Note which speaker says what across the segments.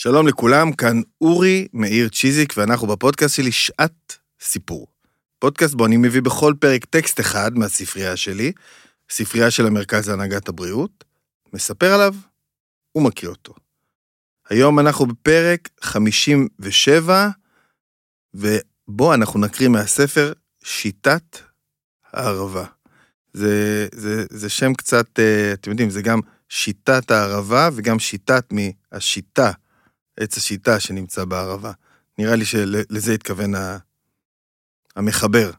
Speaker 1: שלום לכולם, כאן אורי מאיר צ'יזיק, ואנחנו בפודקאסט שלי שעת סיפור. פודקאסט בו אני מביא בכל פרק טקסט אחד מהספרייה שלי, ספרייה של המרכז להנהגת הבריאות, מספר עליו ומקריא אותו. היום אנחנו בפרק 57, ובו אנחנו נקריא מהספר שיטת הערבה. זה, זה, זה שם קצת, אה, אתם יודעים, זה גם שיטת הערבה וגם שיטת מהשיטה, עץ השיטה שנמצא בערבה. נראה לי שלזה התכוון המחבר.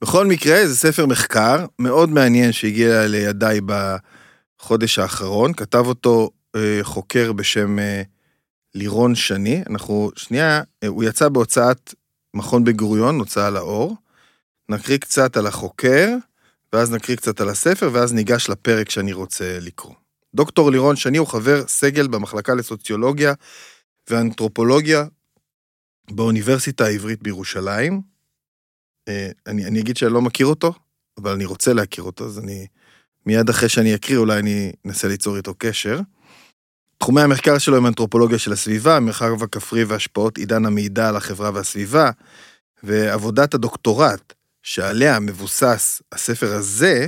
Speaker 1: בכל מקרה, זה ספר מחקר מאוד מעניין שהגיע לידיי בחודש האחרון. כתב אותו אה, חוקר בשם אה, לירון שני. אנחנו, שנייה, הוא יצא בהוצאת מכון בן גוריון, הוצאה לאור. נקריא קצת על החוקר, ואז נקריא קצת על הספר, ואז ניגש לפרק שאני רוצה לקרוא. דוקטור לירון שני הוא חבר סגל במחלקה לסוציולוגיה ואנתרופולוגיה באוניברסיטה העברית בירושלים. אה, אני, אני אגיד שאני לא מכיר אותו, אבל אני רוצה להכיר אותו, אז אני... מיד אחרי שאני אקריא, אולי אני אנסה ליצור איתו קשר. תחומי המחקר שלו הם אנתרופולוגיה של הסביבה, המרחב הכפרי והשפעות עידן המידע על החברה והסביבה, ועבודת הדוקטורט שעליה מבוסס הספר הזה,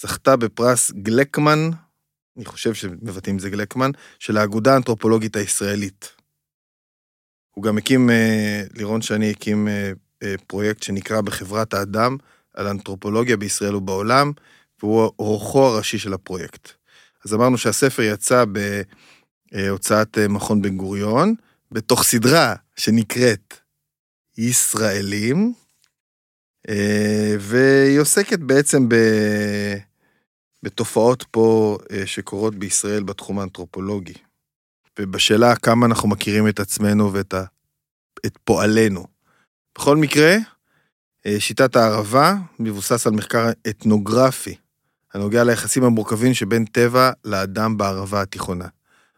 Speaker 1: זכתה בפרס גלקמן, אני חושב שמבטאים זה גלקמן, של האגודה האנתרופולוגית הישראלית. הוא גם הקים, אה, לירון שני הקים אה, אה, פרויקט שנקרא בחברת האדם על אנתרופולוגיה בישראל ובעולם, והוא אורחו הראשי של הפרויקט. אז אמרנו שהספר יצא בהוצאת מכון בן גוריון, בתוך סדרה שנקראת ישראלים, והיא עוסקת בעצם ב... בתופעות פה שקורות בישראל בתחום האנתרופולוגי, ובשאלה כמה אנחנו מכירים את עצמנו ואת ה... את פועלנו. בכל מקרה, אה, שיטת הערבה מבוסס על מחקר אתנוגרפי, הנוגע ליחסים המורכבים שבין טבע לאדם בערבה התיכונה.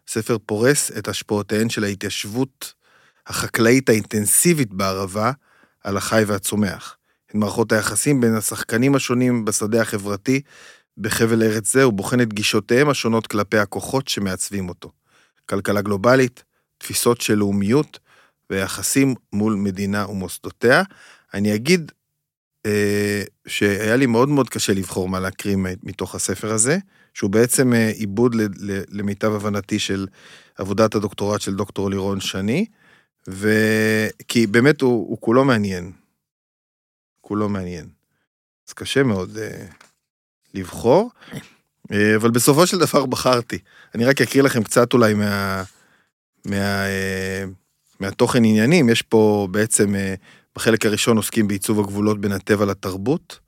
Speaker 1: הספר פורס את השפעותיהן של ההתיישבות החקלאית האינטנסיבית בערבה על החי והצומח. את מערכות היחסים בין השחקנים השונים בשדה החברתי בחבל ארץ זה, ובוחן את גישותיהם השונות כלפי הכוחות שמעצבים אותו. כלכלה גלובלית, תפיסות של לאומיות ויחסים מול מדינה ומוסדותיה. אני אגיד אה, שהיה לי מאוד מאוד קשה לבחור מה להקריא מתוך הספר הזה, שהוא בעצם אה, עיבוד למיטב הבנתי של עבודת הדוקטורט של דוקטור לירון שני, וכי באמת הוא, הוא כולו מעניין. כולו מעניין. אז קשה מאוד אה, לבחור, אה, אבל בסופו של דבר בחרתי. אני רק אקריא לכם קצת אולי מה... מה אה, מהתוכן עניינים, יש פה בעצם, אה, בחלק הראשון עוסקים בעיצוב הגבולות בין הטבע לתרבות,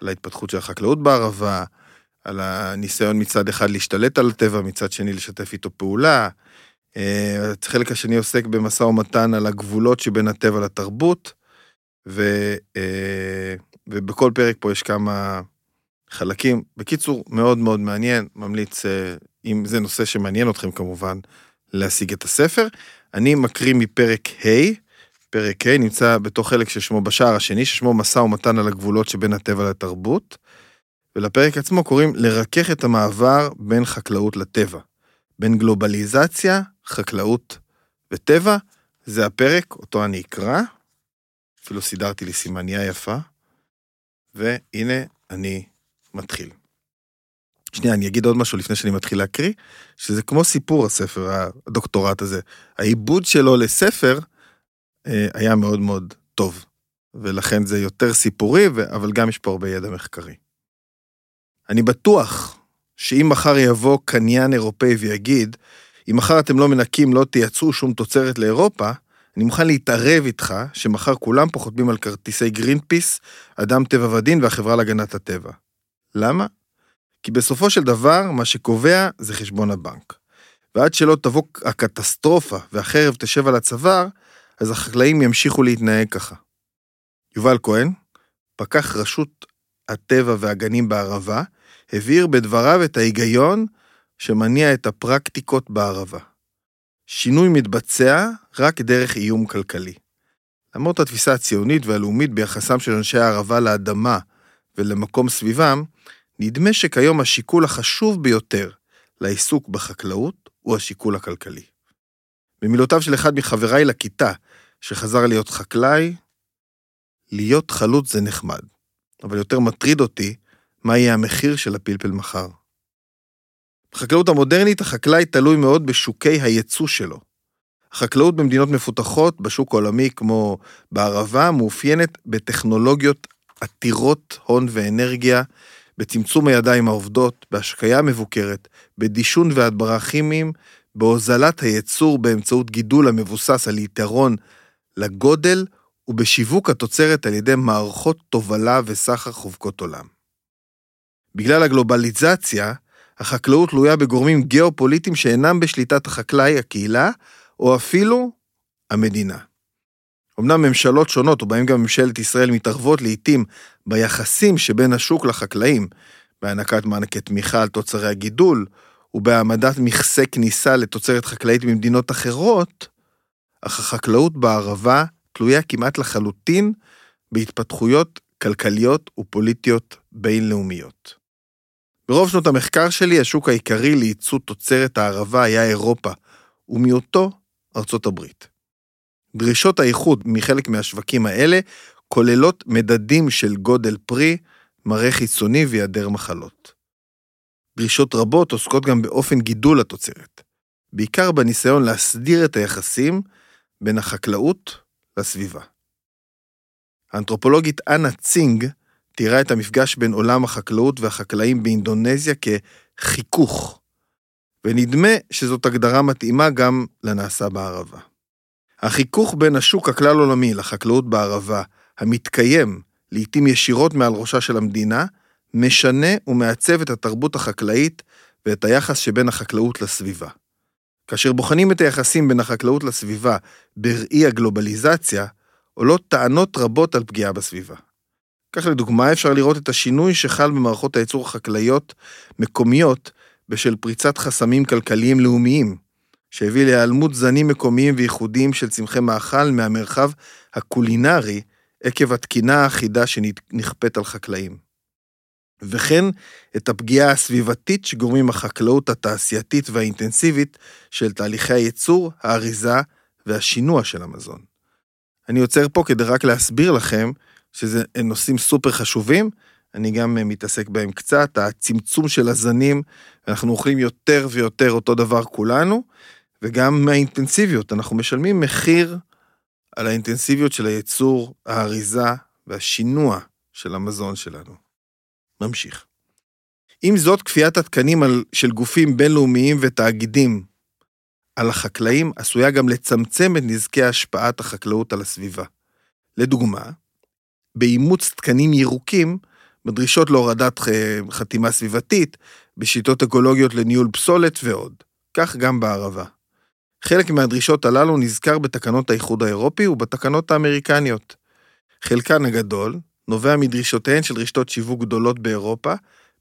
Speaker 1: על ההתפתחות של החקלאות בערבה, על הניסיון מצד אחד להשתלט על הטבע, מצד שני לשתף איתו פעולה. החלק השני עוסק במשא ומתן על הגבולות שבין הטבע לתרבות, ו, ובכל פרק פה יש כמה חלקים. בקיצור, מאוד מאוד מעניין, ממליץ, אם זה נושא שמעניין אתכם כמובן, להשיג את הספר. אני מקריא מפרק ה', פרק ה' נמצא בתוך חלק ששמו בשער השני, ששמו משא ומתן על הגבולות שבין הטבע לתרבות, ולפרק עצמו קוראים לרכך את המעבר בין חקלאות לטבע. בין גלובליזציה, חקלאות וטבע, זה הפרק, אותו אני אקרא. אפילו סידרתי לי סימניה יפה, והנה אני מתחיל. שנייה, אני אגיד עוד משהו לפני שאני מתחיל להקריא, שזה כמו סיפור הספר, הדוקטורט הזה. העיבוד שלו לספר אה, היה מאוד מאוד טוב, ולכן זה יותר סיפורי, אבל גם יש פה הרבה ידע מחקרי. אני בטוח שאם מחר יבוא קניין אירופאי ויגיד, אם מחר אתם לא מנקים, לא תייצרו שום תוצרת לאירופה, אני מוכן להתערב איתך שמחר כולם פה חותמים על כרטיסי גרין פיס, אדם טבע ודין והחברה להגנת הטבע. למה? כי בסופו של דבר, מה שקובע זה חשבון הבנק. ועד שלא תבוא הקטסטרופה והחרב תשב על הצוואר, אז החקלאים ימשיכו להתנהג ככה. יובל כהן, פקח רשות הטבע והגנים בערבה, הבהיר בדבריו את ההיגיון שמניע את הפרקטיקות בערבה. שינוי מתבצע רק דרך איום כלכלי. למרות התפיסה הציונית והלאומית ביחסם של אנשי הערבה לאדמה ולמקום סביבם, נדמה שכיום השיקול החשוב ביותר לעיסוק בחקלאות הוא השיקול הכלכלי. במילותיו של אחד מחבריי לכיתה, שחזר להיות חקלאי, להיות חלוץ זה נחמד, אבל יותר מטריד אותי מה יהיה המחיר של הפלפל מחר. בחקלאות המודרנית החקלאי תלוי מאוד בשוקי הייצוא שלו. החקלאות במדינות מפותחות, בשוק העולמי כמו בערבה, מאופיינת בטכנולוגיות עתירות הון ואנרגיה, בצמצום הידיים העובדות, בהשקיה מבוקרת, בדישון והדברה כימיים, בהוזלת הייצור באמצעות גידול המבוסס על יתרון לגודל ובשיווק התוצרת על ידי מערכות תובלה וסחר חובקות עולם. בגלל הגלובליזציה, החקלאות תלויה בגורמים גיאופוליטיים שאינם בשליטת החקלאי, הקהילה, או אפילו המדינה. אמנם ממשלות שונות, ובהן גם ממשלת ישראל, מתערבות לעיתים ביחסים שבין השוק לחקלאים, בהענקת מענקי תמיכה על תוצרי הגידול, ובהעמדת מכסי כניסה לתוצרת חקלאית ממדינות אחרות, אך החקלאות בערבה תלויה כמעט לחלוטין בהתפתחויות כלכליות ופוליטיות בינלאומיות. ברוב שנות המחקר שלי, השוק העיקרי לייצוא תוצרת הערבה היה אירופה, ומיעוטו ארצות הברית. דרישות האיחוד מחלק מהשווקים האלה כוללות מדדים של גודל פרי, מראה חיצוני והיעדר מחלות. דרישות רבות עוסקות גם באופן גידול התוצרת, בעיקר בניסיון להסדיר את היחסים בין החקלאות לסביבה. האנתרופולוגית אנה צינג תיארה את המפגש בין עולם החקלאות והחקלאים באינדונזיה כחיכוך, ונדמה שזאת הגדרה מתאימה גם לנעשה בערבה. החיכוך בין השוק הכלל עולמי לחקלאות בערבה, המתקיים לעתים ישירות מעל ראשה של המדינה, משנה ומעצב את התרבות החקלאית ואת היחס שבין החקלאות לסביבה. כאשר בוחנים את היחסים בין החקלאות לסביבה בראי הגלובליזציה, עולות טענות רבות על פגיעה בסביבה. כך לדוגמה אפשר לראות את השינוי שחל במערכות הייצור החקלאיות מקומיות בשל פריצת חסמים כלכליים לאומיים, שהביא להיעלמות זנים מקומיים וייחודיים של צמחי מאכל מהמרחב הקולינרי עקב התקינה האחידה שנכפית על חקלאים. וכן את הפגיעה הסביבתית שגורמים החקלאות התעשייתית והאינטנסיבית של תהליכי הייצור, האריזה והשינוע של המזון. אני עוצר פה כדי רק להסביר לכם שזה נושאים סופר חשובים, אני גם מתעסק בהם קצת, הצמצום של הזנים, אנחנו אוכלים יותר ויותר אותו דבר כולנו, וגם מהאינטנסיביות, אנחנו משלמים מחיר על האינטנסיביות של הייצור, האריזה והשינוע של המזון שלנו. ממשיך. עם זאת, כפיית התקנים על, של גופים בינלאומיים ותאגידים על החקלאים עשויה גם לצמצם את נזקי השפעת החקלאות על הסביבה. לדוגמה, באימוץ תקנים ירוקים בדרישות להורדת חתימה סביבתית, בשיטות אקולוגיות לניהול פסולת ועוד. כך גם בערבה. חלק מהדרישות הללו נזכר בתקנות האיחוד האירופי ובתקנות האמריקניות. חלקן הגדול נובע מדרישותיהן של רשתות שיווק גדולות באירופה,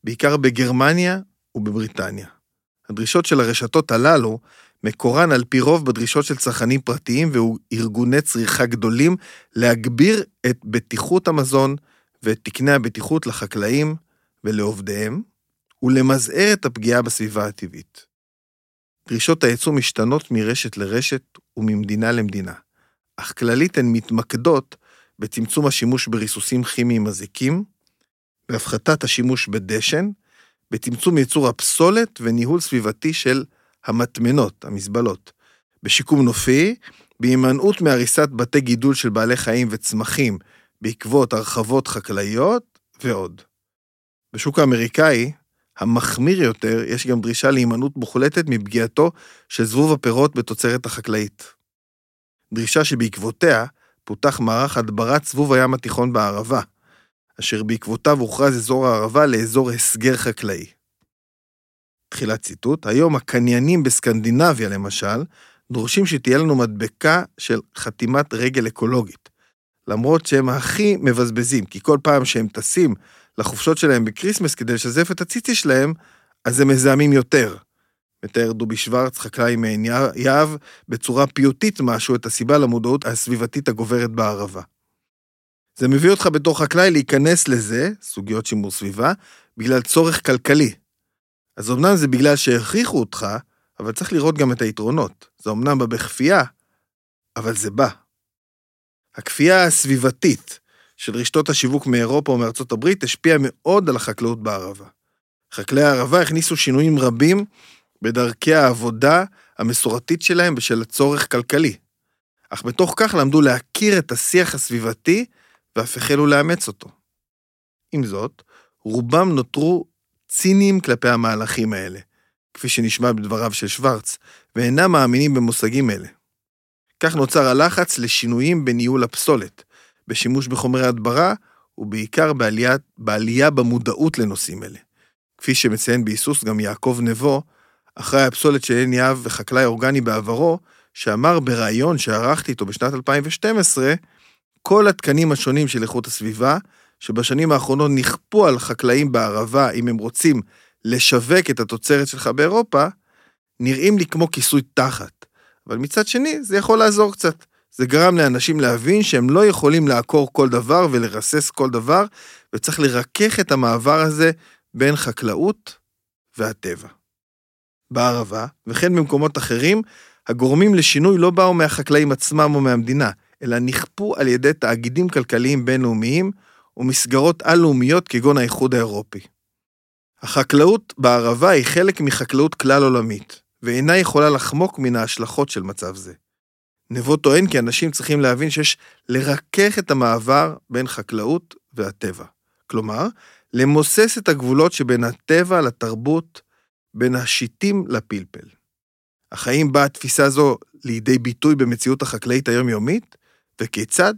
Speaker 1: בעיקר בגרמניה ובבריטניה. הדרישות של הרשתות הללו מקורן על פי רוב בדרישות של צרכנים פרטיים וארגוני צריכה גדולים להגביר את בטיחות המזון ואת תקני הבטיחות לחקלאים ולעובדיהם, ולמזער את הפגיעה בסביבה הטבעית. דרישות הייצוא משתנות מרשת לרשת וממדינה למדינה, אך כללית הן מתמקדות בצמצום השימוש בריסוסים כימיים מזיקים, בהפחתת השימוש בדשן, בצמצום ייצור הפסולת וניהול סביבתי של המטמנות, המזבלות, בשיקום נופי, בהימנעות מהריסת בתי גידול של בעלי חיים וצמחים בעקבות הרחבות חקלאיות ועוד. בשוק האמריקאי, המחמיר יותר, יש גם דרישה להימנעות מוחלטת מפגיעתו של זבוב הפירות בתוצרת החקלאית. דרישה שבעקבותיה פותח מערך הדברת זבוב הים התיכון בערבה, אשר בעקבותיו הוכרז אזור הערבה לאזור הסגר חקלאי. תחילת ציטוט, היום הקניינים בסקנדינביה למשל, דורשים שתהיה לנו מדבקה של חתימת רגל אקולוגית. למרות שהם הכי מבזבזים, כי כל פעם שהם טסים לחופשות שלהם ב Christmas כדי לשזף את הציצי שלהם, אז הם מזהמים יותר. מתאר דובי שוורץ, חקלאי מעין יהב, בצורה פיוטית משהו את הסיבה למודעות הסביבתית הגוברת בערבה. זה מביא אותך בתור חקלאי להיכנס לזה, סוגיות שימור סביבה, בגלל צורך כלכלי. אז אמנם זה בגלל שהכריחו אותך, אבל צריך לראות גם את היתרונות. זה אמנם בא בכפייה, אבל זה בא. הכפייה הסביבתית של רשתות השיווק מאירופה או מארצות הברית השפיעה מאוד על החקלאות בערבה. חקלאי הערבה הכניסו שינויים רבים בדרכי העבודה המסורתית שלהם בשל הצורך כלכלי. אך בתוך כך למדו להכיר את השיח הסביבתי ואף החלו לאמץ אותו. עם זאת, רובם נותרו ציניים כלפי המהלכים האלה, כפי שנשמע בדבריו של שוורץ, ואינם מאמינים במושגים אלה. כך נוצר הלחץ לשינויים בניהול הפסולת, בשימוש בחומרי הדברה, ובעיקר בעלייה, בעלייה במודעות לנושאים אלה. כפי שמציין בהיסוס גם יעקב נבו, אחראי הפסולת של עין יהב וחקלאי אורגני בעברו, שאמר בריאיון שערכתי איתו בשנת 2012, כל התקנים השונים של איכות הסביבה, שבשנים האחרונות נכפו על חקלאים בערבה אם הם רוצים לשווק את התוצרת שלך באירופה, נראים לי כמו כיסוי תחת. אבל מצד שני, זה יכול לעזור קצת. זה גרם לאנשים להבין שהם לא יכולים לעקור כל דבר ולרסס כל דבר, וצריך לרכך את המעבר הזה בין חקלאות והטבע. בערבה, וכן במקומות אחרים, הגורמים לשינוי לא באו מהחקלאים עצמם או מהמדינה, אלא נכפו על ידי תאגידים כלכליים בינלאומיים ומסגרות על-לאומיות כגון האיחוד האירופי. החקלאות בערבה היא חלק מחקלאות כלל עולמית, ואינה יכולה לחמוק מן ההשלכות של מצב זה. נבו טוען כי אנשים צריכים להבין שיש לרכך את המעבר בין חקלאות והטבע. כלומר, למוסס את הגבולות שבין הטבע לתרבות, בין השיטים לפלפל. החיים באה תפיסה זו לידי ביטוי במציאות החקלאית היומיומית, וכיצד?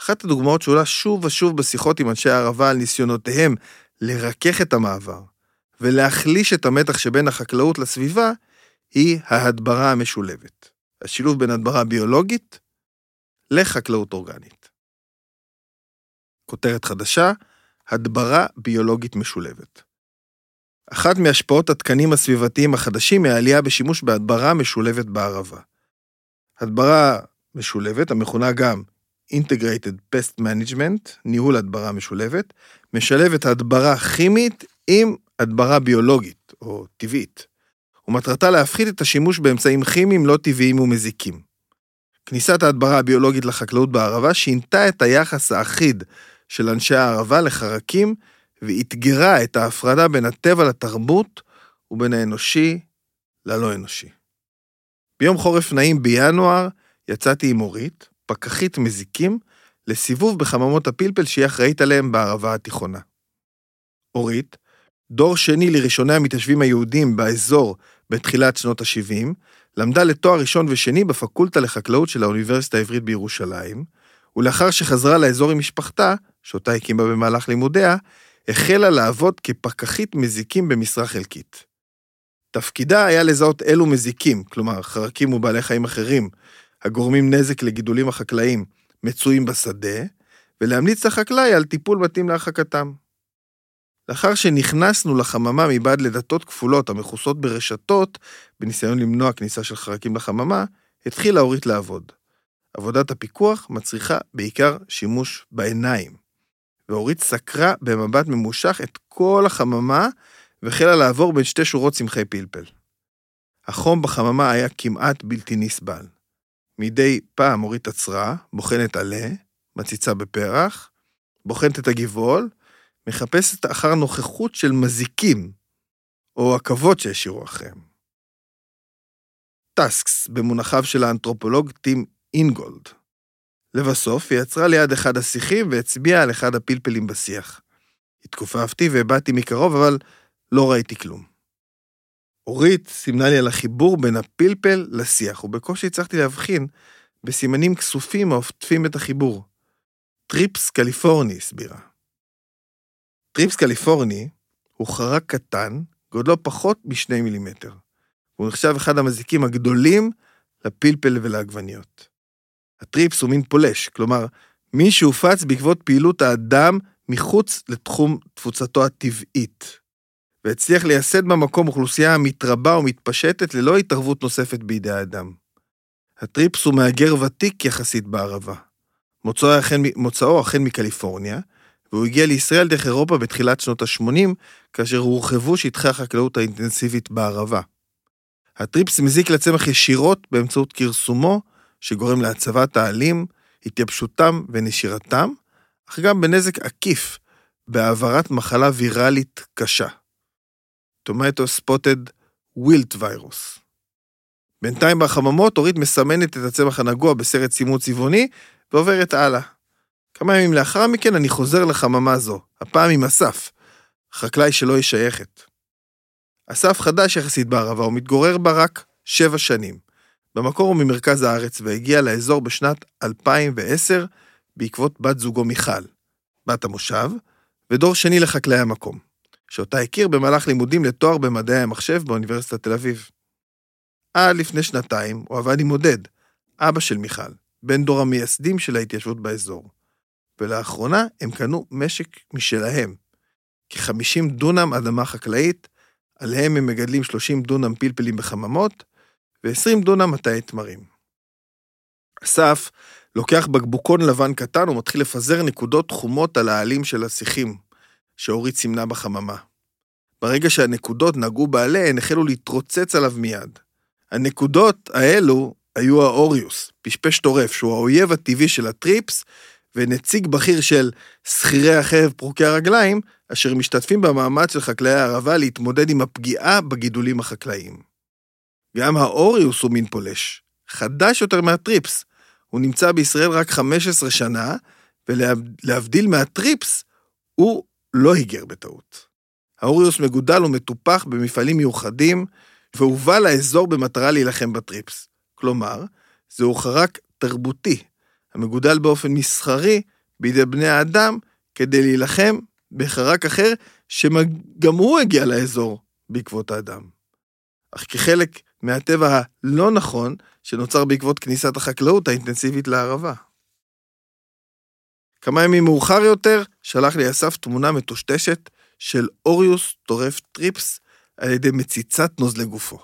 Speaker 1: אחת הדוגמאות שעולה שוב ושוב בשיחות עם אנשי הערבה על ניסיונותיהם לרכך את המעבר ולהחליש את המתח שבין החקלאות לסביבה, היא ההדברה המשולבת. השילוב בין הדברה ביולוגית לחקלאות אורגנית. כותרת חדשה, הדברה ביולוגית משולבת. אחת מהשפעות התקנים הסביבתיים החדשים היא העלייה בשימוש בהדברה משולבת בערבה. הדברה משולבת, המכונה גם Integrated Pest Management, ניהול הדברה משולבת, משלבת הדברה כימית עם הדברה ביולוגית או טבעית, ומטרתה להפחית את השימוש באמצעים כימיים לא טבעיים ומזיקים. כניסת ההדברה הביולוגית לחקלאות בערבה שינתה את היחס האחיד של אנשי הערבה לחרקים ואתגרה את ההפרדה בין הטבע לתרבות ובין האנושי ללא אנושי. ביום חורף נעים בינואר יצאתי עם אורית, פקחית מזיקים, לסיבוב בחממות הפלפל שהיא אחראית עליהם בערבה התיכונה. אורית, דור שני לראשוני המתיישבים היהודים באזור בתחילת שנות ה-70, למדה לתואר ראשון ושני בפקולטה לחקלאות של האוניברסיטה העברית בירושלים, ולאחר שחזרה לאזור עם משפחתה, שאותה הקימה במהלך לימודיה, החלה לעבוד כפקחית מזיקים במשרה חלקית. תפקידה היה לזהות אילו מזיקים, כלומר חרקים ובעלי חיים אחרים, הגורמים נזק לגידולים החקלאיים, מצויים בשדה, ולהמליץ לחקלאי על טיפול מתאים להרחקתם. לאחר שנכנסנו לחממה מבעד לדתות כפולות המכוסות ברשתות, בניסיון למנוע כניסה של חרקים לחממה, התחילה אורית לעבוד. עבודת הפיקוח מצריכה בעיקר שימוש בעיניים. ואורית סקרה במבט ממושך את כל החממה והחלה לעבור בין שתי שורות צמחי פלפל. החום בחממה היה כמעט בלתי נסבל. מדי פעם אורית עצרה, בוחנת עלה, מציצה בפרח, בוחנת את הגבעול, מחפשת אחר נוכחות של מזיקים, או עכבות שהשאירו אחריהם. טאסקס, במונחיו של האנתרופולוג טים אינגולד. לבסוף, היא עצרה ליד אחד השיחים והצביעה על אחד הפלפלים בשיח. התכופפתי והבעתי מקרוב, אבל לא ראיתי כלום. אורית סימנה לי על החיבור בין הפלפל לשיח, ובקושי הצלחתי להבחין בסימנים כסופים העוטפים את החיבור. טריפס קליפורני, הסבירה. טריפס קליפורני הוא חרק קטן, גודלו פחות משני מילימטר. הוא נחשב אחד המזיקים הגדולים לפלפל ולעגבניות. הטריפס הוא מין פולש, כלומר, מי שהופץ בעקבות פעילות האדם מחוץ לתחום תפוצתו הטבעית, והצליח לייסד במקום אוכלוסייה המתרבה ומתפשטת ללא התערבות נוספת בידי האדם. הטריפס הוא מהגר ותיק יחסית בערבה. מוצאו אכן, מוצאו אכן מקליפורניה, והוא הגיע לישראל דרך אירופה בתחילת שנות ה-80, כאשר הורחבו שטחי החקלאות האינטנסיבית בערבה. הטריפס מזיק לצמח ישירות באמצעות כרסומו, שגורם להצבת העלים, התייבשותם ונשירתם, אך גם בנזק עקיף בהעברת מחלה ויראלית קשה. טומטו ספוטד ווילט ויירוס. בינתיים בחממות אורית מסמנת את הצמח הנגוע בסרט סימון צבעוני ועוברת הלאה. כמה ימים לאחר מכן אני חוזר לחממה זו, הפעם עם אסף, חקלאי שלא היא שייכת. אסף חדש יחסית בערבה, הוא מתגורר בה רק שבע שנים. במקור הוא ממרכז הארץ והגיע לאזור בשנת 2010 בעקבות בת זוגו מיכל, בת המושב, ודור שני לחקלאי המקום, שאותה הכיר במהלך לימודים לתואר במדעי המחשב באוניברסיטת תל אביב. עד לפני שנתיים הוא עבד עם עודד, אבא של מיכל, בן דור המייסדים של ההתיישבות באזור. ולאחרונה הם קנו משק משלהם, כ-50 דונם אדמה חקלאית, עליהם הם מגדלים 30 דונם פלפלים בחממות ו-20 דונם מטעי תמרים. אסף לוקח בקבוקון לבן קטן ומתחיל לפזר נקודות תחומות על העלים של השיחים, שאורית סימנה בחממה. ברגע שהנקודות נגעו בעלה, הן החלו להתרוצץ עליו מיד. הנקודות האלו היו האוריוס, פשפש טורף, שהוא האויב הטבעי של הטריפס, ונציג בכיר של שכירי החרב פרוקי הרגליים, אשר משתתפים במאמץ של חקלאי הערבה להתמודד עם הפגיעה בגידולים החקלאיים. גם האוריוס הוא מין פולש, חדש יותר מהטריפס. הוא נמצא בישראל רק 15 שנה, ולהבדיל מהטריפס, הוא לא היגר בטעות. האוריוס מגודל ומטופח במפעלים מיוחדים, והובא לאזור במטרה להילחם בטריפס. כלומר, זהו חרק תרבותי, המגודל באופן מסחרי בידי בני האדם כדי להילחם בחרק אחר שגם הוא הגיע לאזור בעקבות האדם. אך כחלק מהטבע הלא נכון שנוצר בעקבות כניסת החקלאות האינטנסיבית לערבה. כמה ימים מאוחר יותר שלח לי אסף תמונה מטושטשת של אוריוס טורף טריפס על ידי מציצת נוזלי גופו.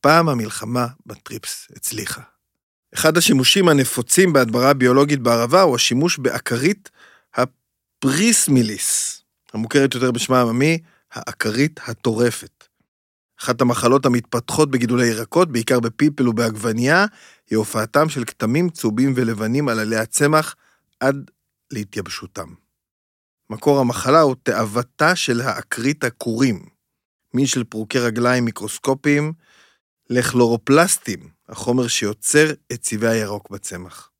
Speaker 1: פעם המלחמה בטריפס הצליחה. אחד השימושים הנפוצים בהדברה ביולוגית בערבה הוא השימוש באקרית הפרסימיליס, המוכרת יותר בשמה העממי, האקרית הטורפת. אחת המחלות המתפתחות בגידולי ירקות, בעיקר בפלפל ובעגבנייה, היא הופעתם של כתמים צהובים ולבנים על עלי הצמח עד להתייבשותם. מקור המחלה הוא תאוותה של אקרית הקורים, מין של פרוקי רגליים מיקרוסקופיים, לכלורופלסטים, החומר שיוצר את צבעי הירוק בצמח.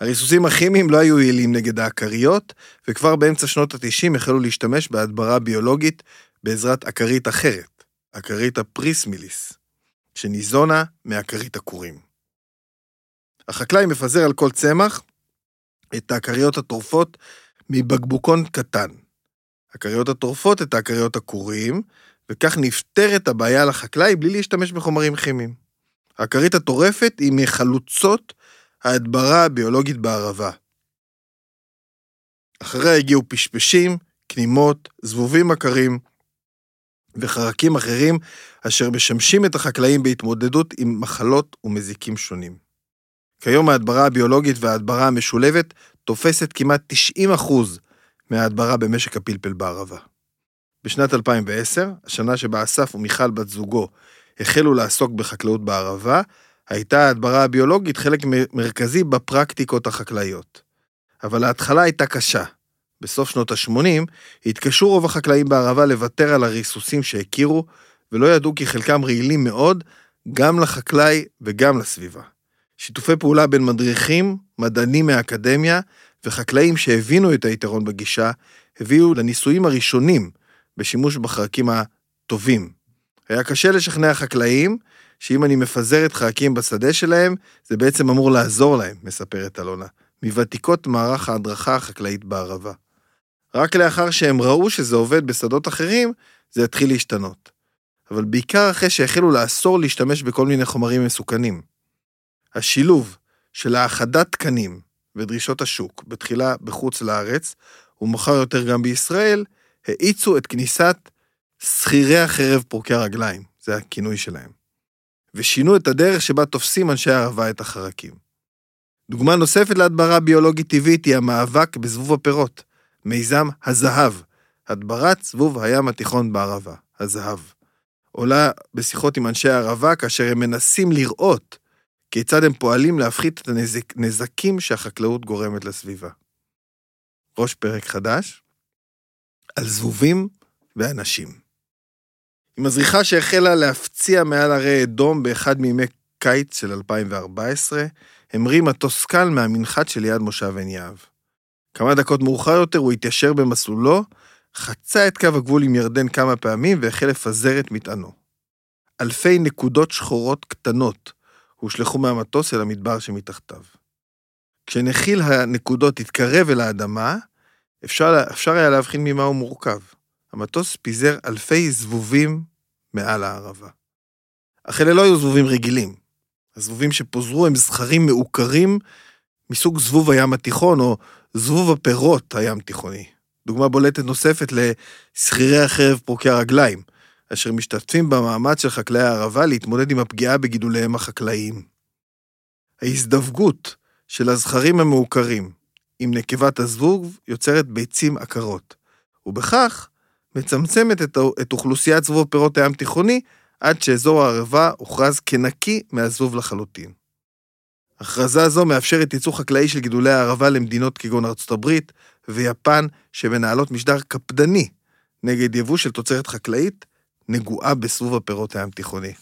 Speaker 1: הריסוסים הכימיים לא היו יעילים נגד האקריות, וכבר באמצע שנות ה-90 החלו להשתמש בהדברה ביולוגית בעזרת אקרית אחרת, אקרית הפרסימיליס, שניזונה מאקרית הקורים. החקלאי מפזר על כל צמח את האקריות הטורפות מבקבוקון קטן. האקריות הטורפות את אקריות הקורים, וכך נפתרת הבעיה לחקלאי בלי להשתמש בחומרים כימיים. הכרית הטורפת היא מחלוצות ההדברה הביולוגית בערבה. אחריה הגיעו פשפשים, כנימות, זבובים עקרים וחרקים אחרים אשר משמשים את החקלאים בהתמודדות עם מחלות ומזיקים שונים. כיום ההדברה הביולוגית וההדברה המשולבת תופסת כמעט 90% מההדברה במשק הפלפל בערבה. בשנת 2010, השנה שבה אסף ומיכל בת זוגו החלו לעסוק בחקלאות בערבה, הייתה ההדברה הביולוגית חלק מרכזי בפרקטיקות החקלאיות. אבל ההתחלה הייתה קשה. בסוף שנות ה-80 התקשו רוב החקלאים בערבה לוותר על הריסוסים שהכירו, ולא ידעו כי חלקם רעילים מאוד, גם לחקלאי וגם לסביבה. שיתופי פעולה בין מדריכים, מדענים מהאקדמיה וחקלאים שהבינו את היתרון בגישה, הביאו לניסויים הראשונים בשימוש בחרקים הטובים. היה קשה לשכנע חקלאים שאם אני מפזרת חרקים בשדה שלהם, זה בעצם אמור לעזור להם, מספרת אלונה, מוותיקות מערך ההדרכה החקלאית בערבה. רק לאחר שהם ראו שזה עובד בשדות אחרים, זה התחיל להשתנות. אבל בעיקר אחרי שהחלו לאסור להשתמש בכל מיני חומרים מסוכנים. השילוב של האחדת תקנים ודרישות השוק, בתחילה בחוץ לארץ, ומאוחר יותר גם בישראל, האיצו את כניסת שכירי החרב פורקי הרגליים, זה הכינוי שלהם, ושינו את הדרך שבה תופסים אנשי הערבה את החרקים. דוגמה נוספת להדברה ביולוגית טבעית היא המאבק בזבוב הפירות, מיזם הזהב, הדברת זבוב הים התיכון בערבה, הזהב. עולה בשיחות עם אנשי הערבה כאשר הם מנסים לראות כיצד הם פועלים להפחית את הנזקים שהחקלאות גורמת לסביבה. ראש פרק חדש על זבובים ואנשים. עם הזריחה שהחלה להפציע מעל הרי אדום באחד מימי קיץ של 2014, המריא מטוס קל מהמנחת שליד מושב עין יהב. כמה דקות מאוחר יותר הוא התיישר במסלולו, חצה את קו הגבול עם ירדן כמה פעמים והחל לפזר את מטענו. אלפי נקודות שחורות קטנות הושלכו מהמטוס אל המדבר שמתחתיו. כשנחיל הנקודות התקרב אל האדמה, אפשר, אפשר היה להבחין ממה הוא מורכב. המטוס פיזר אלפי זבובים מעל הערבה. אך אלה לא היו זבובים רגילים. הזבובים שפוזרו הם זכרים מעוקרים מסוג זבוב הים התיכון, או זבוב הפירות הים תיכוני. דוגמה בולטת נוספת לשכירי החרב פורקי הרגליים, אשר משתתפים במאמץ של חקלאי הערבה להתמודד עם הפגיעה בגידוליהם החקלאיים. ההזדווגות של הזכרים המעוקרים עם נקבת הזבוב יוצרת ביצים עקרות, ובכך מצמצמת את, את אוכלוסיית זבוב פירות הים תיכוני עד שאזור הערבה הוכרז כנקי מהזבוב לחלוטין. הכרזה זו מאפשרת ייצור חקלאי של גידולי הערבה למדינות כגון ארצות הברית ויפן, שמנהלות משדר קפדני נגד יבוא של תוצרת חקלאית נגועה בסבוב הפירות הים תיכוני.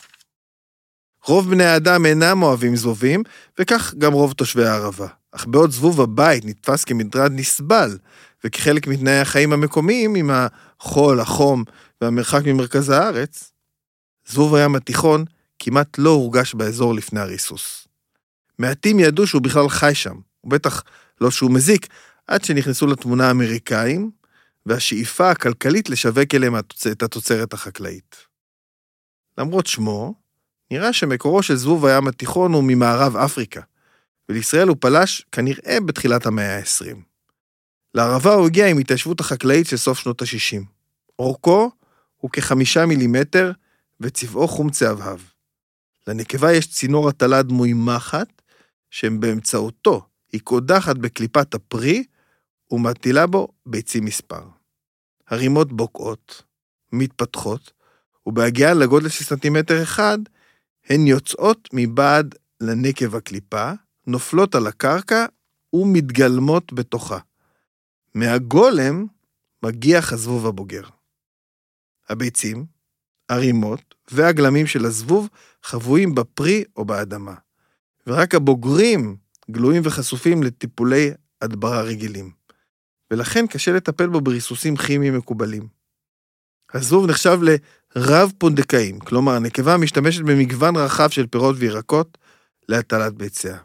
Speaker 1: רוב בני האדם אינם אוהבים זבובים, וכך גם רוב תושבי הערבה. אך בעוד זבוב הבית נתפס כמטרד נסבל, וכחלק מתנאי החיים המקומיים עם החול, החום והמרחק ממרכז הארץ, זבוב הים התיכון כמעט לא הורגש באזור לפני הריסוס. מעטים ידעו שהוא בכלל חי שם, ובטח לא שהוא מזיק, עד שנכנסו לתמונה האמריקאים, והשאיפה הכלכלית לשווק אליהם את התוצרת החקלאית. למרות שמו, נראה שמקורו של זבוב הים התיכון הוא ממערב אפריקה, ולישראל הוא פלש כנראה בתחילת המאה ה-20. לערבה הוא הגיע עם התיישבות החקלאית של סוף שנות ה-60. אורכו הוא כחמישה מילימטר וצבעו חום צהבהב. לנקבה יש צינור הטלה דמוי מחט, שבאמצעותו היא קודחת בקליפת הפרי ומטילה בו ביצים מספר. הרימות בוקעות, מתפתחות, ובהגיעה לגודל של סנטימטר אחד, הן יוצאות מבעד לנקב הקליפה, נופלות על הקרקע ומתגלמות בתוכה. מהגולם מגיח הזבוב הבוגר. הביצים, הרימות והגלמים של הזבוב חבויים בפרי או באדמה, ורק הבוגרים גלויים וחשופים לטיפולי הדברה רגילים, ולכן קשה לטפל בו בריסוסים כימיים מקובלים. הזבוב נחשב לרב פונדקאים, כלומר הנקבה משתמשת במגוון רחב של פירות וירקות להטלת ביציה.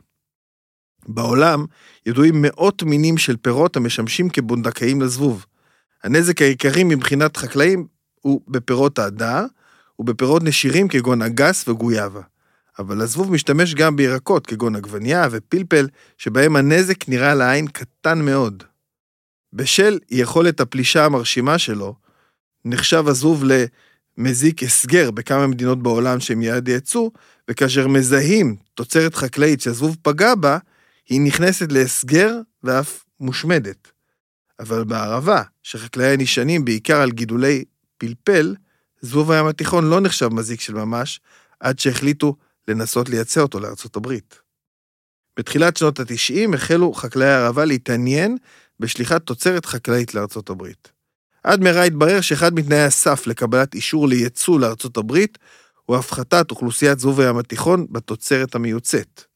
Speaker 1: בעולם ידועים מאות מינים של פירות המשמשים כבונדקאים לזבוב. הנזק העיקרי מבחינת חקלאים הוא בפירות ההדר ובפירות נשירים כגון אגס וגויאבה. אבל הזבוב משתמש גם בירקות כגון עגבנייה ופלפל, שבהם הנזק נראה לעין קטן מאוד. בשל יכולת הפלישה המרשימה שלו, נחשב הזבוב למזיק הסגר בכמה מדינות בעולם שהם יעד יצוא, וכאשר מזהים תוצרת חקלאית שהזבוב פגע בה, היא נכנסת להסגר ואף מושמדת. אבל בערבה, שחקלאיה נשענים בעיקר על גידולי פלפל, זבוב הים התיכון לא נחשב מזיק של ממש, עד שהחליטו לנסות לייצא אותו לארצות הברית. בתחילת שנות ה-90 החלו חקלאי הערבה להתעניין בשליחת תוצרת חקלאית לארצות הברית. עד מהרה התברר שאחד מתנאי הסף לקבלת אישור לייצוא לארצות הברית הוא הפחתת אוכלוסיית זבוב הים התיכון בתוצרת המיוצאת.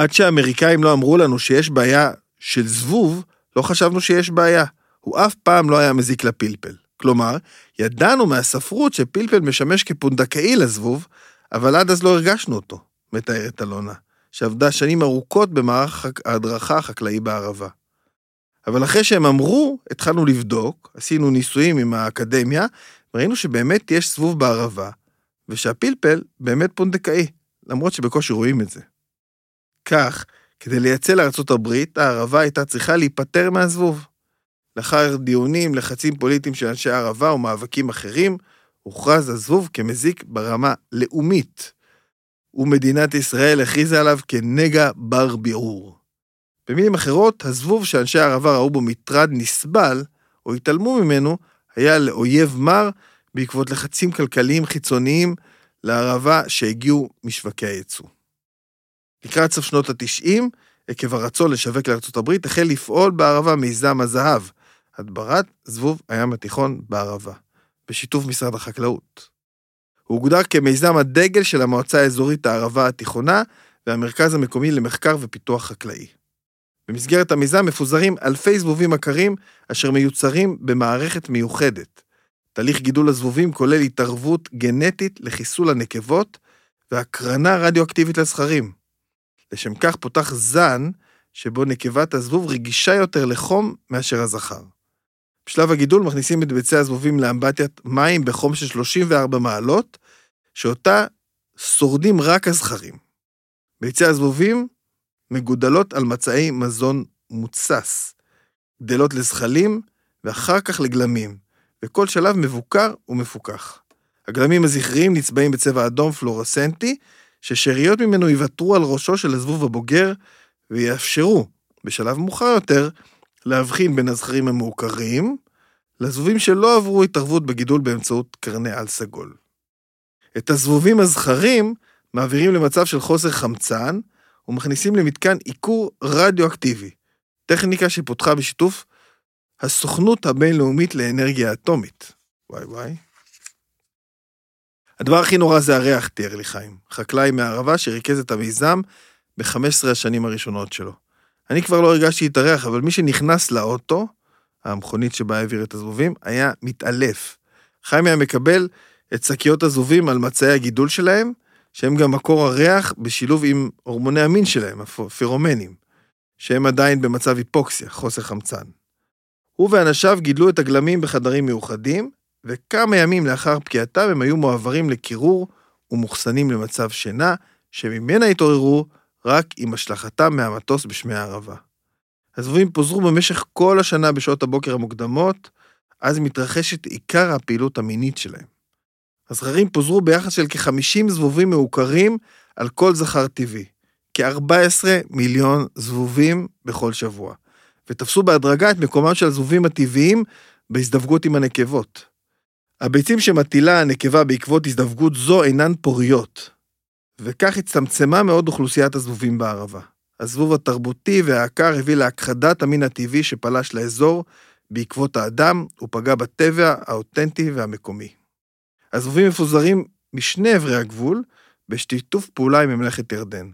Speaker 1: עד שהאמריקאים לא אמרו לנו שיש בעיה של זבוב, לא חשבנו שיש בעיה. הוא אף פעם לא היה מזיק לפלפל. כלומר, ידענו מהספרות שפלפל משמש כפונדקאי לזבוב, אבל עד אז לא הרגשנו אותו, מתארת אלונה, שעבדה שנים ארוכות במערך ההדרכה החקלאי בערבה. אבל אחרי שהם אמרו, התחלנו לבדוק, עשינו ניסויים עם האקדמיה, וראינו שבאמת יש זבוב בערבה, ושהפלפל באמת פונדקאי, למרות שבקושי רואים את זה. כך, כדי לייצא הברית, הערבה הייתה צריכה להיפטר מהזבוב. לאחר דיונים, לחצים פוליטיים של אנשי הערבה ומאבקים אחרים, הוכרז הזבוב כמזיק ברמה לאומית, ומדינת ישראל הכריזה עליו כנגע בר ביעור. במילים אחרות, הזבוב שאנשי הערבה ראו בו מטרד נסבל, או התעלמו ממנו, היה לאויב מר, בעקבות לחצים כלכליים חיצוניים לערבה שהגיעו משווקי הייצוא. לקראת סוף שנות ה-90, עקב הרצון לשווק לארצות הברית, החל לפעול בערבה מיזם הזהב, הדברת זבוב הים התיכון בערבה, בשיתוף משרד החקלאות. הוא הוגדר כמיזם הדגל של המועצה האזורית הערבה התיכונה והמרכז המקומי למחקר ופיתוח חקלאי. במסגרת המיזם מפוזרים אלפי זבובים עקרים אשר מיוצרים במערכת מיוחדת. תהליך גידול הזבובים כולל התערבות גנטית לחיסול הנקבות והקרנה רדיואקטיבית לזכרים. לשם כך פותח זן שבו נקבת הזבוב רגישה יותר לחום מאשר הזכר. בשלב הגידול מכניסים את ביצי הזבובים לאמבטיית מים בחום של 34 מעלות, שאותה שורדים רק הזכרים. ביצי הזבובים מגודלות על מצעי מזון מוצס, גדלות לזחלים ואחר כך לגלמים, וכל שלב מבוקר ומפוקח. הגלמים הזכריים נצבעים בצבע אדום פלורסנטי, ששאריות ממנו יוותרו על ראשו של הזבוב הבוגר ויאפשרו, בשלב מאוחר יותר, להבחין בין הזכרים המעוקרים לזבובים שלא עברו התערבות בגידול באמצעות קרני על סגול. את הזבובים הזכרים מעבירים למצב של חוסר חמצן ומכניסים למתקן עיקור רדיואקטיבי, טכניקה שפותחה בשיתוף הסוכנות הבינלאומית לאנרגיה אטומית. וואי וואי. הדבר הכי נורא זה הריח, תיאר לי חיים, חקלאי מהערבה שריכז את המיזם ב-15 השנים הראשונות שלו. אני כבר לא הרגשתי את הריח, אבל מי שנכנס לאוטו, המכונית שבה העביר את הזבובים, היה מתעלף. חיים היה מקבל את שקיות הזבובים על מצעי הגידול שלהם, שהם גם מקור הריח בשילוב עם הורמוני המין שלהם, הפירומנים, שהם עדיין במצב היפוקסיה, חוסר חמצן. הוא ואנשיו גידלו את הגלמים בחדרים מיוחדים, וכמה ימים לאחר פקיעתם הם היו מועברים לקירור ומוחסנים למצב שינה, שממנה התעוררו רק עם השלכתם מהמטוס בשמי הערבה. הזבובים פוזרו במשך כל השנה בשעות הבוקר המוקדמות, אז מתרחשת עיקר הפעילות המינית שלהם. הזכרים פוזרו ביחס של כ-50 זבובים מעוקרים על כל זכר טבעי, כ-14 מיליון זבובים בכל שבוע, ותפסו בהדרגה את מקומם של הזבובים הטבעיים בהזדווגות עם הנקבות. הביצים שמטילה הנקבה בעקבות הזדווגות זו אינן פוריות, וכך הצטמצמה מאוד אוכלוסיית הזבובים בערבה. הזבוב התרבותי והעקר הביא להכחדת המין הטבעי שפלש לאזור בעקבות האדם ופגע בטבע האותנטי והמקומי. הזבובים מפוזרים משני אברי הגבול, בשיתוף פעולה עם ממלכת ירדן.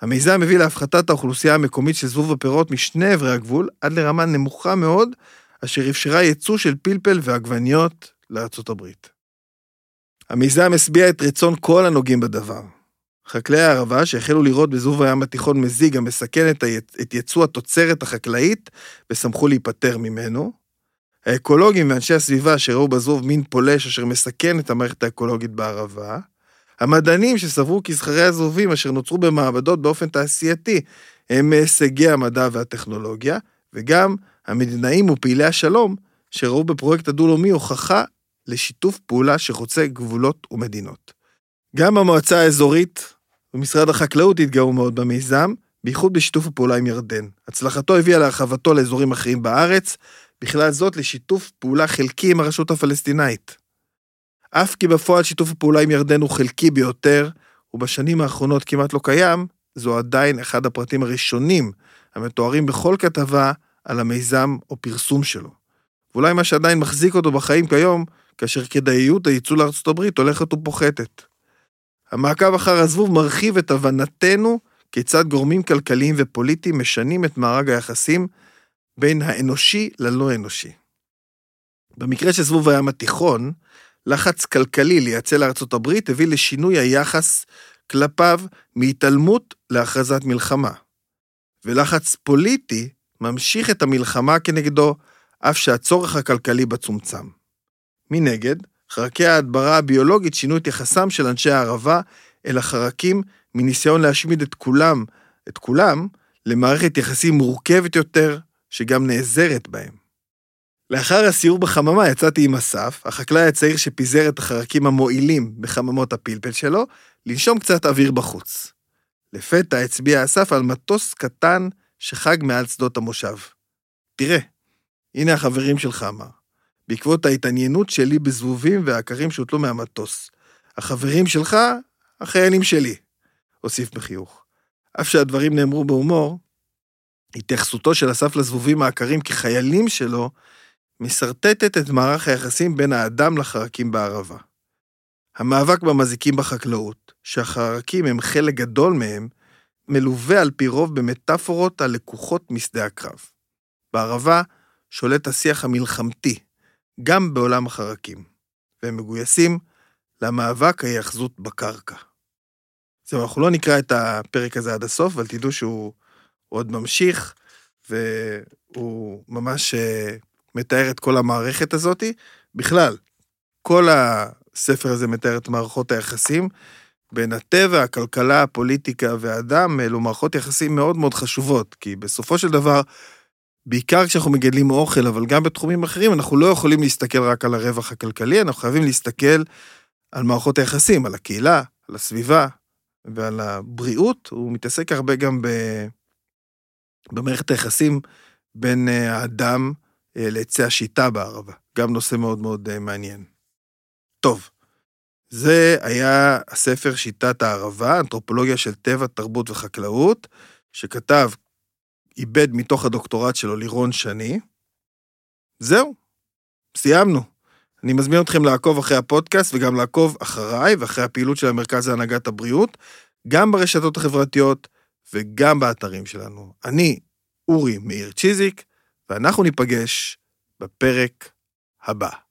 Speaker 1: המיזם מביא להפחתת האוכלוסייה המקומית של זבוב הפירות משני אברי הגבול עד לרמה נמוכה מאוד, אשר אפשרה ייצוא של פלפל ועגבניות לארצות הברית. המיזם השביע את רצון כל הנוגעים בדבר. חקלאי הערבה שהחלו לראות בזבוב הים התיכון מזיג המסכן את יצוא התוצרת החקלאית ושמחו להיפטר ממנו. האקולוגים ואנשי הסביבה שראו בזבוב מין פולש אשר מסכן את המערכת האקולוגית בערבה. המדענים שסברו כי זכרי הזבובים אשר נוצרו במעבדות באופן תעשייתי הם מהישגי המדע והטכנולוגיה, וגם המדינאים ופעילי השלום שראו בפרויקט הדו-לאומי הוכחה לשיתוף פעולה שחוצה גבולות ומדינות. גם המועצה האזורית ומשרד החקלאות התגאו מאוד במיזם, בייחוד בשיתוף הפעולה עם ירדן. הצלחתו הביאה להרחבתו לאזורים אחרים בארץ, בכלל זאת לשיתוף פעולה חלקי עם הרשות הפלסטינאית. אף כי בפועל שיתוף הפעולה עם ירדן הוא חלקי ביותר, ובשנים האחרונות כמעט לא קיים, זו עדיין אחד הפרטים הראשונים המתוארים בכל כתבה על המיזם או פרסום שלו. ואולי מה שעדיין מחזיק אותו בחיים כיום, כאשר כדאיות הייצוא לארצות הברית הולכת ופוחתת. המעקב אחר הזבוב מרחיב את הבנתנו כיצד גורמים כלכליים ופוליטיים משנים את מארג היחסים בין האנושי ללא אנושי. במקרה של זבוב הים התיכון, לחץ כלכלי לייצא לארצות הברית הביא לשינוי היחס כלפיו מהתעלמות להכרזת מלחמה. ולחץ פוליטי ממשיך את המלחמה כנגדו, אף שהצורך הכלכלי בה צומצם. מנגד, חרקי ההדברה הביולוגית שינו את יחסם של אנשי הערבה אל החרקים מניסיון להשמיד את כולם, את כולם, למערכת יחסים מורכבת יותר, שגם נעזרת בהם. לאחר הסיור בחממה יצאתי עם אסף, החקלאי הצעיר שפיזר את החרקים המועילים בחממות הפלפל שלו, לנשום קצת אוויר בחוץ. לפתע הצביע אסף על מטוס קטן שחג מעל שדות המושב. תראה, הנה החברים שלך, אמר. בעקבות ההתעניינות שלי בזבובים והעקרים שהוטלו מהמטוס. החברים שלך, החיילים שלי, הוסיף בחיוך. אף שהדברים נאמרו בהומור, התייחסותו של אסף לזבובים העקרים כחיילים שלו, משרטטת את מערך היחסים בין האדם לחרקים בערבה. המאבק במזיקים בחקלאות, שהחרקים הם חלק גדול מהם, מלווה על פי רוב במטאפורות הלקוחות משדה הקרב. בערבה שולט השיח המלחמתי, גם בעולם החרקים, והם מגויסים למאבק ההיאחזות בקרקע. זהו, אנחנו לא נקרא את הפרק הזה עד הסוף, אבל תדעו שהוא עוד ממשיך, והוא ממש אה, מתאר את כל המערכת הזאת. בכלל, כל הספר הזה מתאר את מערכות היחסים בין הטבע, הכלכלה, הפוליטיקה והאדם, אלו מערכות יחסים מאוד מאוד חשובות, כי בסופו של דבר, בעיקר כשאנחנו מגדלים אוכל, אבל גם בתחומים אחרים, אנחנו לא יכולים להסתכל רק על הרווח הכלכלי, אנחנו חייבים להסתכל על מערכות היחסים, על הקהילה, על הסביבה ועל הבריאות. הוא מתעסק הרבה גם ב... במערכת היחסים בין אה, האדם אה, לעצי השיטה בערבה. גם נושא מאוד מאוד אה, מעניין. טוב, זה היה הספר שיטת הערבה, אנתרופולוגיה של טבע, תרבות וחקלאות, שכתב, איבד מתוך הדוקטורט שלו לירון שני. זהו, סיימנו. אני מזמין אתכם לעקוב אחרי הפודקאסט וגם לעקוב אחריי ואחרי הפעילות של המרכז להנהגת הבריאות, גם ברשתות החברתיות וגם באתרים שלנו. אני אורי מאיר צ'יזיק, ואנחנו ניפגש בפרק הבא.